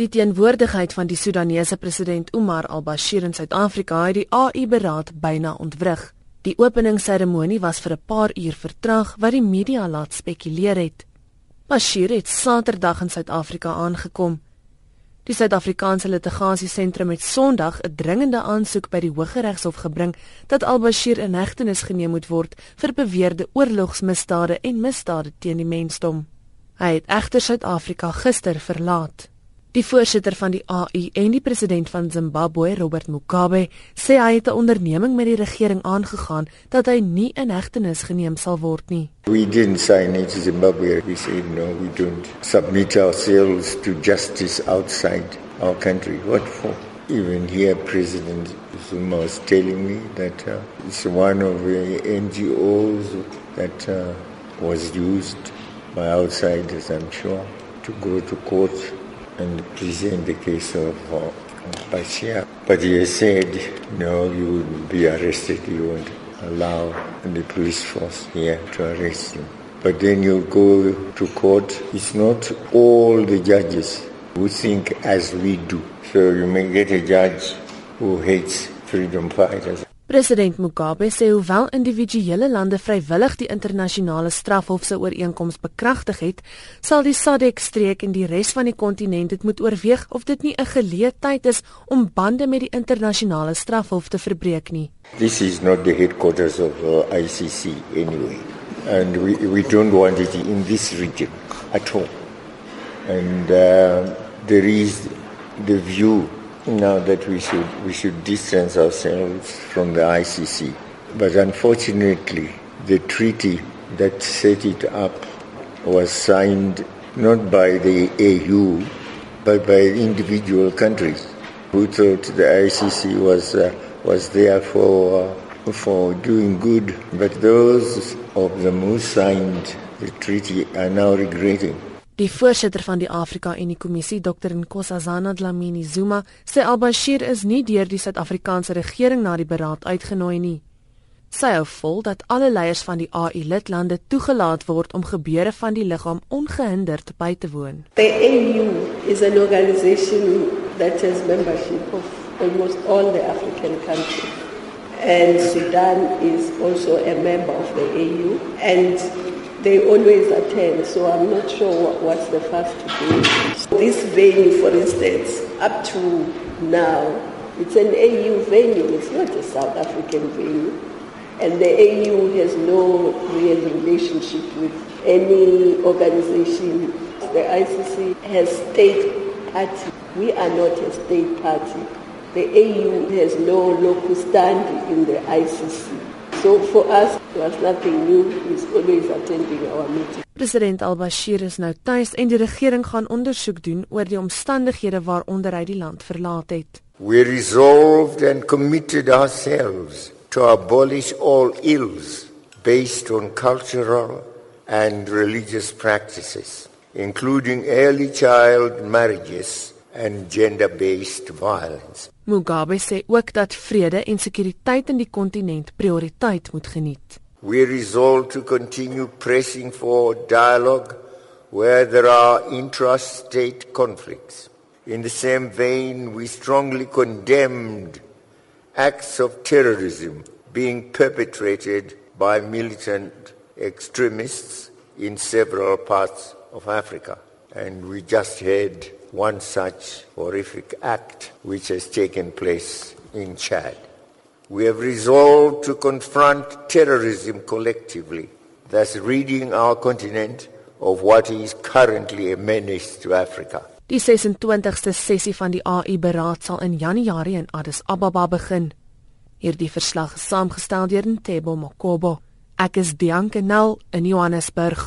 Die teenwoordigheid van die Sudanese president Omar al-Bashir in Suid-Afrika het die AU-beraad byna ontwrig. Die openingsseremonie was vir 'n paar uur vertraag wat die media laat spekuleer het. Bashir het Saterdag in Suid-Afrika aangekom. Die Suid-Afrikaanse Litigasiesentrum het Sondag 'n dringende aansoek by die Hooggeregshof gebring dat al-Bashir in hegtenis geneem moet word vir beweerde oorlogsmisdade en misdade teen die mensdom. Hy het egter Suid-Afrika gister verlaat. Die voorsitter van die AU en die president van Zimbabwe, Robert Mugabe, sê hy het 'n onderneming met die regering aangegaan dat hy nie in hegtenis geneem sal word nie. We didn't sign it to Zimbabwe. We said no, we don't submit ourselves to justice outside our country. What for? Even here, President Zuma was telling me that uh, it's one of the NGOs that uh, was used by outsiders, I'm sure, to go to court and present the case of uh. But he said, no, you will be arrested. You won't allow the police force here to arrest you. But then you go to court. It's not all the judges who think as we do. So you may get a judge who hates freedom fighters. President Mugabe sê hoewel individuele lande vrywillig die internasionale strafhof se ooreenkoms bekragtig het, sal die SADC-streek en die res van die kontinent dit moet oorweeg of dit nie 'n geleentheid is om bande met die internasionale strafhof te verbreek nie. This is not the headquarters of uh, ICC anyway. And we we don't want it in this region at all. And uh, there is the view now that we should we should distance ourselves from the ICC. But unfortunately, the treaty that set it up was signed not by the AU, but by individual countries who thought the ICC was uh, was there for uh, for doing good. But those of them who signed the treaty are now regretting Die voorsitter van die Afrika Unie Kommissie, Dr Nkosazana Dlamini Zuma, sê al-Bashir is nie deur die Suid-Afrikaanse regering na die beraad uitgenooi nie. Sy hou vol dat alle leiers van die AU-lidlande toegelaat word om gebeure van die liggaam ongehinderd by te woon. The AU is an organization that has membership of almost all the African countries. And Sudan is also a member of the AU and they always attend, so I'm not sure what's the first to do. This venue, for instance, up to now, it's an AU venue, it's not a South African venue. And the AU has no real relationship with any organization. The ICC has state party. We are not a state party. The AU has no local stand in the ICC. So for us, there's nothing new. He's always attending our meetings. President al-Bashir is nou tuis en die regering gaan ondersoek doen oor die omstandighede waaronder hy die land verlaat het. We resolved and committed ourselves to abolish all ills based on cultural and religious practices, including early child marriages and gender-based violence. Mugabe sê ook dat vrede en sekuriteit in die kontinent prioriteit moet geniet. We resolve to continue pressing for dialogue where there are intrastate conflicts. In the same vein, we strongly condemned acts of terrorism being perpetrated by militant extremists in several parts of Africa. And we just heard one such horrific act which has taken place in Chad. We have resolved to confront terrorism collectively, thus ridding our continent of what is currently a menace to Africa. Die 26ste sessie van die AU-beraad sal in Januarie in Addis Ababa begin. Hierdie verslag is saamgestel deur Ntebo Mokobo. Ek is Dianke Nel in Johannesburg.